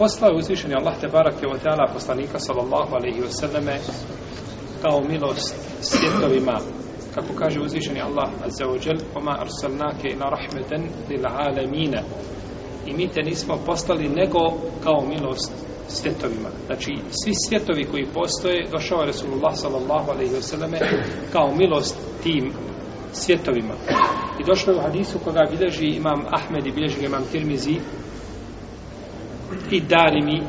poslao je uzvišen Allah te barake od teala poslanika sallallahu alaihi wasallame kao milost svjetovima kako kaže uzvišen Allah azza wa jel oma arsalnake ila rahmeten lil alamina i mi te nismo poslali nego kao milost svjetovima. Znači, svi svjetovi koji postoje, došao je Resulullah sallallahu alaihi wasallam kao milost tim svjetovima. I došlo je u hadisu koga bileži imam Ahmed i bileži imam Tirmizi, i dali mi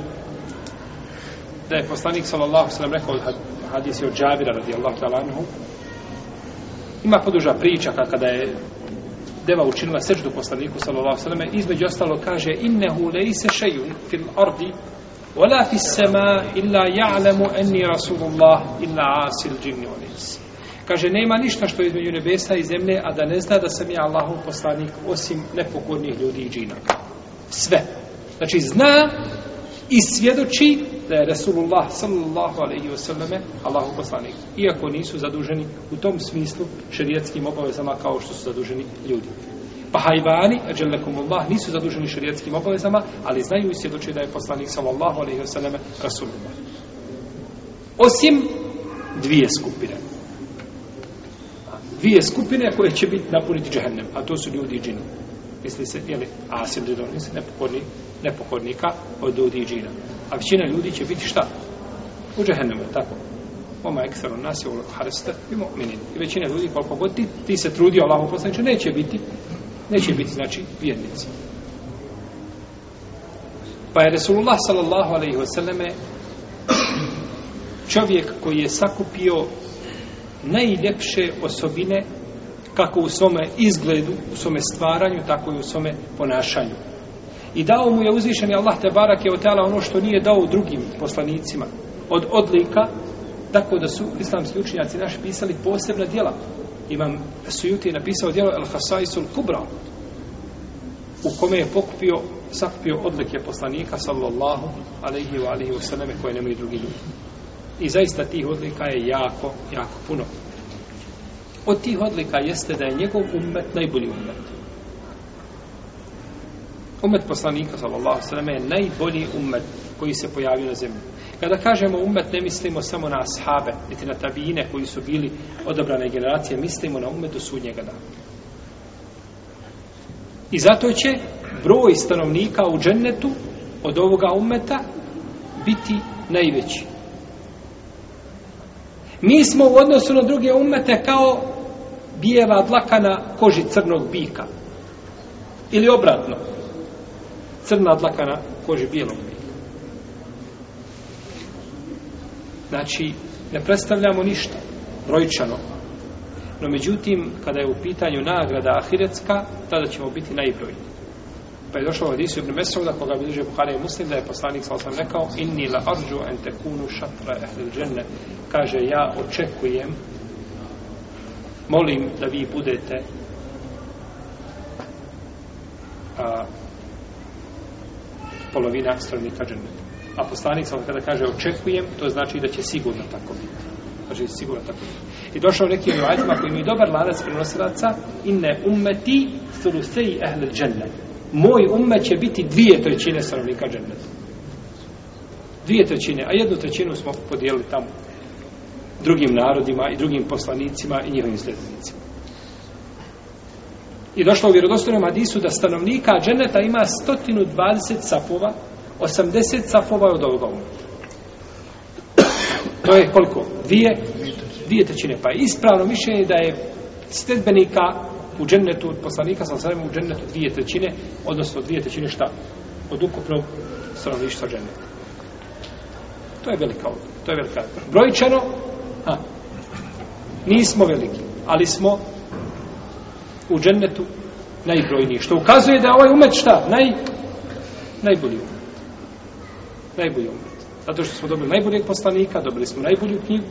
da je poslanik sallallahu sallam rekao hadis je od džavira radijallahu talanhu ima poduža priča kada je deva učinila seždu poslaniku sallallahu sallam između ostalo kaže innehu lejse šejun fil ordi ولا في السماء إلا يعلم أني رسول الله إلا عاصل جن ونس kaže nema ništa što je između nebesa i zemlje a da ne zna da sam ja Allahov poslanik osim nepokornih ljudi i džina sve Znači zna i svjedoči da je Resulullah sallallahu alaihi wa sallame Allahu poslanik. Iako nisu zaduženi u tom smislu šerijetskim obavezama kao što su zaduženi ljudi. Pa hajvani, ađelekom Allah, nisu zaduženi šerijetskim obavezama, ali znaju i svjedoči da je poslanik sallallahu alaihi wa sallame Resulullah. Osim dvije skupine. Dvije skupine koje će biti napuniti džahennem, a to su ljudi i džinu misli se, jeli, asim zidom, misli se, nepokorni, nepokornika od ljudi i džina. A većina ljudi će biti šta? U džehennemu, tako. Oma ekstra nas je ulog harista i mu'minin. I većina ljudi, koliko god ti, ti se trudi, Allah uposlaniče, neće biti, neće biti, znači, vjernici. Pa je Resulullah sallallahu alaihi wa sallame čovjek koji je sakupio najljepše osobine kako u svome izgledu, u svome stvaranju, tako i u svome ponašanju. I dao mu je uzvišeni Allah te barak je otala ono što nije dao drugim poslanicima od odlika, tako da su islamski učinjaci naši pisali posebna djela. Imam Sujuti je napisao djelo El Hasaisul Kubra, u kome je pokupio, sakupio odlike poslanika, sallallahu alaihi wa alaihi wa sallame, koje nemaju drugi ljudi. I zaista tih odlika je jako, jako puno. Od tih odlika jeste da je njegov umet najbolji umet. Umet poslanika, sallallahu sallam, je najbolji umet koji se pojavio na zemlji. Kada kažemo umet, ne mislimo samo na ashabe, niti na tabine koji su bili odobrane generacije, mislimo na umet u sudnjega dana. I zato će broj stanovnika u džennetu od ovoga umeta biti najveći. Mi smo u odnosu na druge umete kao bijeva dlaka na koži crnog bika. Ili obratno. Crna dlaka na koži bijelog bika. Znači, ne predstavljamo ništa. Brojčano. No međutim, kada je u pitanju nagrada Ahiretska, tada ćemo biti najbrojniji. Pa je došlo od Isu ibn Mesuda, koga bi držio Buhari i Muslim, da je poslanik sa osam rekao, inni la arđu en tekunu šatra ehlil dženne. Kaže, ja očekujem, molim da vi budete a, polovina stranika dženneta. A poslanik sa kada kaže, očekujem, to znači da će sigurno tako biti. Znači, sigurno tako biti. I došao neki od koji mi dobar lanac prenosilaca, inne ummeti thulusei ehlil dženneta moj umme će biti dvije trećine stanovnika dženneta. Dvije trećine, a jednu trećinu smo podijelili tamo drugim narodima i drugim poslanicima i njihovim sljedenicima. I došlo u vjerodostojnom hadisu da stanovnika dženneta ima 120 safova, 80 safova od ovoga umeta. To je koliko? Dvije, dvije trećine. Pa ispravno mišljenje da je stredbenika u džennetu od poslanika sa sveme u džennetu dvije trećine, odnosno dvije trećine šta? Od ukupnog stanovništva dženneta. To je velika odluka. To je velika odluka. Brojčano, ha, nismo veliki, ali smo u džennetu najbrojniji. Što ukazuje da je ovaj umet šta? Naj, najbolji umet. Najbolji umet. Zato što smo dobili najboljeg poslanika, dobili smo najbolju knjigu.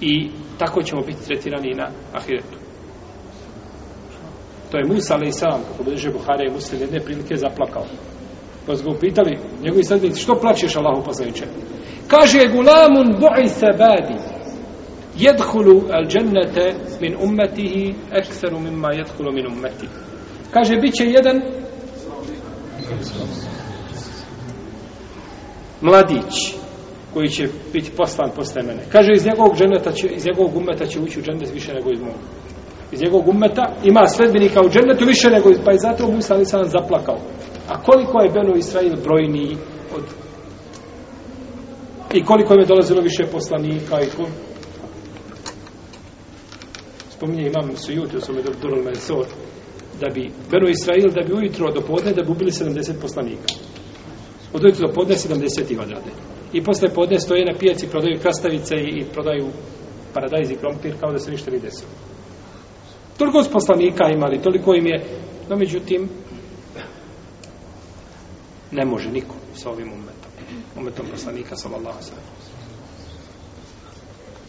I tako ćemo biti tretirani na ahiretu. To je Musa, ali i sam, kako bliže Buhare i Musa, jedne prilike zaplakao. Pa su ga upitali, njegovi sadnici, što plačeš Allahu poslaniče? Kaže, gulamun bu'i se badi, jedhulu al džennete min ummetihi, ekseru mimma jedhulu min ummeti. Kaže, bit će jedan mladić, koji će biti poslan posle mene. Kaže, iz njegovog, dženeta će, iz njegovog umeta će ući u džennet više nego iz mog. Iz njegovog umeta ima sledbenika u džennetu više nego iz... Pa i zato Musa ali sam zaplakao. A koliko je Beno Israil brojniji od... I koliko je dolazilo više poslanika i ko... Spominje imam sujuti, osobno je dobro na sor, da bi Beno Israil, da bi ujutro do podne, da bi ubili 70 poslanika. Od ujutro do podne 70 ih odrade. I posle podne stoje na pijaci, prodaju krastavice i, i prodaju paradajz i krompir kao da se ništa ne desilo. Toliko su poslanika imali, toliko im je, no međutim, ne može niko sa ovim umetom. Umetom poslanika, sallallahu sallam.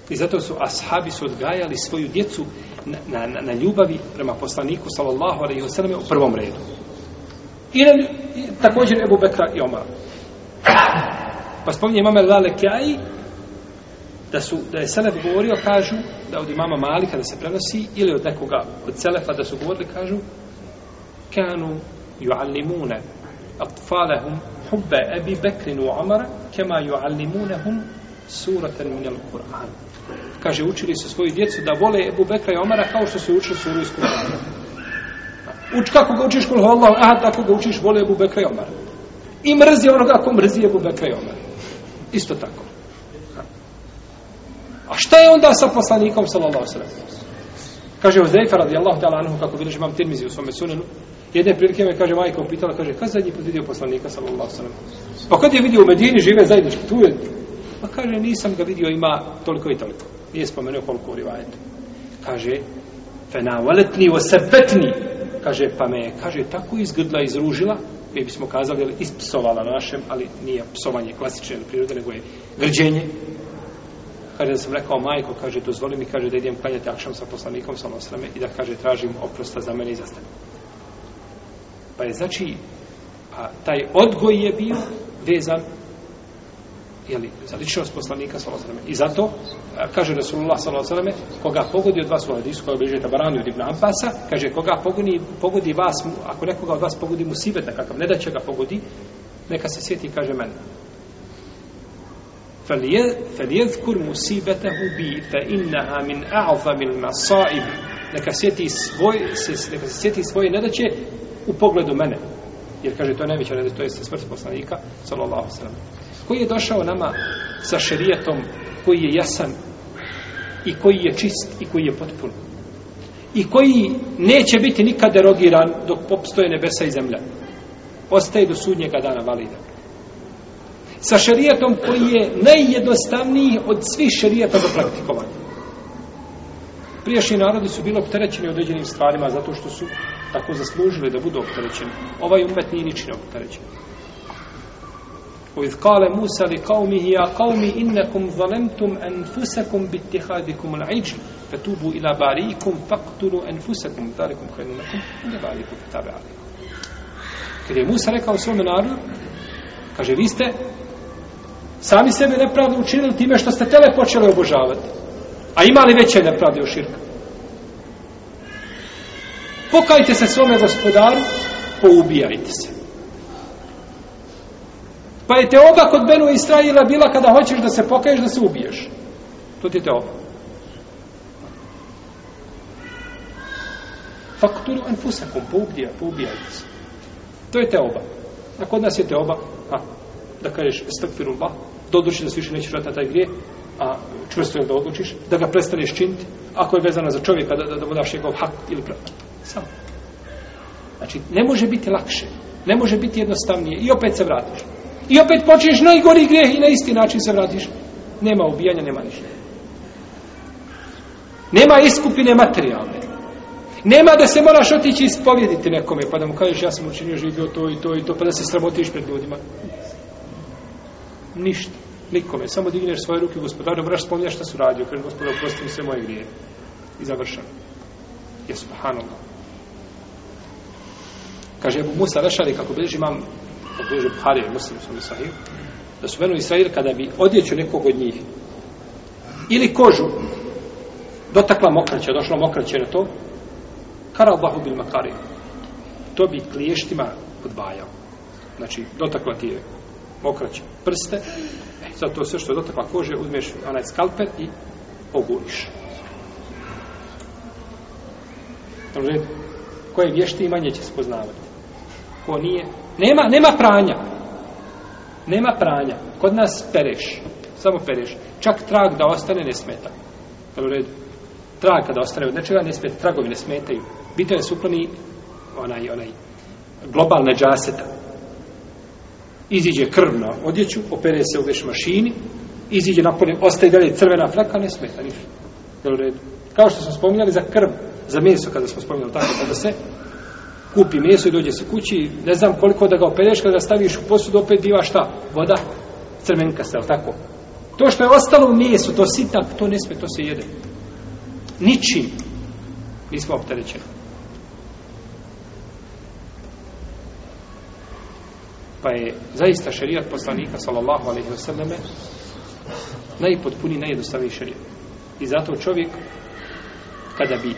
I zato su ashabi su odgajali svoju djecu na, na, na ljubavi prema poslaniku, sallallahu alaihi wa sallam, u prvom redu. I, na, i također Ebu Bekra i Omara. Pa spominje imame Lale Kjai, da, su, da je Selef govorio, kažu, da od imama Malika da se prenosi, ili od nekoga od Selefa da su govorili, kažu, kanu ju'allimune atfalehum hubbe ebi Bekrinu Omara, kema ju'allimunehum suratan minjal Kur'an. Kaže, učili su svoju djecu da vole Ebu Bekra i Omara kao što su učili suru iz Kur'ana. Uč kako ga učiš kol Allah, aha, tako ga učiš vole Ebu Bekra i Omara. I mrzi onoga ko mrzi Ebu Bekra i Omara. Isto tako. A šta je onda sa poslanikom sallallahu alejhi ve sellem? Kaže Uzejfer radijallahu ta'ala anhu kako vidiš imam Tirmizi u svom sunenu, jedne prilike me kaže majka upitala kaže kad zadnji put vidio poslanika sallallahu alejhi ve sellem? Pa kad je vidio u Medini žive zajedno tu je. Pa kaže nisam ga vidio ima toliko i toliko. Nije spomenuo koliko rivajet. Kaže fenawaletni wasabatni. Kaže pa me kaže tako izgrdla izružila mi bismo kazali, jel, ispsovala na našem, ali nije psovanje klasične prirode, nego je vrđenje. Kaže da sam rekao majko, kaže, dozvoli mi, kaže, da idem klanjati akšam sa poslanikom, sa nosrame, i da, kaže, tražim oprosta za mene i za stane. Pa je, znači, pa taj odgoj je bio vezan jeli, za ličnost poslanika sallallahu I zato kaže Rasulullah sallallahu koga pogodi od vas u hadisu koji obježe tabarani od Ibn Ampasa, kaže koga pogodi, pogodi vas, ako nekoga od vas pogodi mu sibet nekakav, ne da će ga pogodi, neka se sjeti kaže mene. فَلْيَذْكُرْ مُسِيبَتَهُ بِي فَإِنَّهَا مِنْ أَعْظَمِ الْمَصَائِبِ neka sjeti svoj se neka se sjeti svoje nedaće u pogledu mene jer kaže to je najveća nedaća to jest smrt poslanika sallallahu alejhi ve sellem koji je došao nama sa šerijatom koji je jasan i koji je čist i koji je potpun i koji neće biti nikad derogiran dok popstoje nebesa i zemlja ostaje do sudnjega dana valida sa šerijatom koji je najjednostavniji od svih šerijata za praktikovanje Priješnji narodi su bili opterećeni određenim stvarima zato što su tako zaslužili da budu opterećeni. Ovaj umet nije ničine opterećeni. وإذ قال موسى لقومه يا قوم إنكم ظلمتم أنفسكم باتخاذكم العجل فتوبوا إلى باريكم فاقتلوا أنفسكم ذلكم خير لكم عند باريكم فتاب عليكم كده موسى لك أو سوى منار كاجه ويست سامي سبي نبراد وچين لتيمة شتا ستتلة پوچلة وبجاوت a imali veće nepravde u širka. Pokajte se svome gospodaru, poubijajte se. Pa je te oba kod Benu Israila bila kada hoćeš da se pokaješ, da se ubiješ. To ti je te oba. Fakturu en fusakum, poubija, poubijajte se. To je te oba. A kod nas je te oba, ha, da kažeš, stakfiru ba, doduši da se više nećeš vratiti taj grije, a čvrsto je da odlučiš, da ga prestaneš činiti, ako je vezana za čovjeka, da, da, da mu daš njegov hak ili pravda. Samo. Znači, ne može biti lakše, ne može biti jednostavnije i opet se vratiš. I opet počneš najgori grijeh i na isti način se vratiš. Nema ubijanja, nema ništa. Nema iskupine materijalne. Nema da se moraš otići ispovjediti nekome, pa da mu kažeš ja sam učinio živio to i to i to, pa da se sramotiš pred ljudima. Ništa. Nikome. Samo digneš svoje ruke gospodaru, moraš spomljati šta su radio. Kaže, gospodar, oprosti mi sve moje grije. I završam. Je subhanallah. Kaže, Ebu Musa Rešari, kako bliži imam od duže Buhari, muslim su sahih, da su venu Israel kada bi odjeću nekog od njih ili kožu dotakla mokraća, došla mokraća na to, kara Allahu bil makari, to bi kliještima odbajao. Znači, dotakla ti je mokraća prste, e, sad to sve što je dotakla kože, uzmeš onaj skalper i oguliš. Dobro, koje vješte imanje će spoznavati? ko nije. Nema, nema pranja. Nema pranja. Kod nas pereš. Samo pereš. Čak trag da ostane ne smeta. U redu. Trag kada ostane od nečega ne smeta. Tragovi ne smetaju. Bito je supljeni onaj, onaj globalna džaseta. Iziđe krv na odjeću, opere se u veš mašini, iziđe napolje, ostaje dalje crvena fleka, ne smeta ništa. U redu. Kao što smo spominjali za krv, za meso kada smo spominjali tako, kada se kupi meso i dođe se kući, ne znam koliko da ga opereš, kada staviš u posudu, opet biva šta? Voda? Crvenka se, tako? To što je ostalo u mesu, to sitak, to ne sme, to se jede. Ničim nismo opterećeni. Pa je zaista šerijat poslanika, sallallahu alaihi wa sallame, najpotpuniji, najjednostavniji šerijat. I zato čovjek, kada bi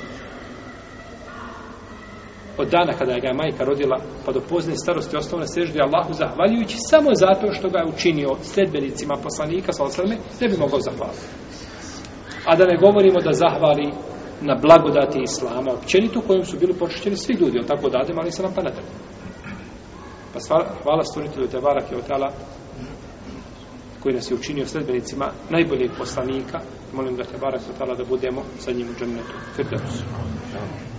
od dana kada je ga je majka rodila pa do pozne starosti osnovne seždje Allahu zahvaljujući samo zato što ga je učinio sledbenicima poslanika sallallahu ne bi mogao zahvaliti a da ne govorimo da zahvali na blagodati islama općenito kojim su bili počešćeni svi ljudi on tako dade mali se nam pa pa hvala stvoritelju te barak je otala koji nas je učinio sledbenicima najboljeg poslanika molim da te barak otala da budemo sa njim u džennetu firdevsu Amen.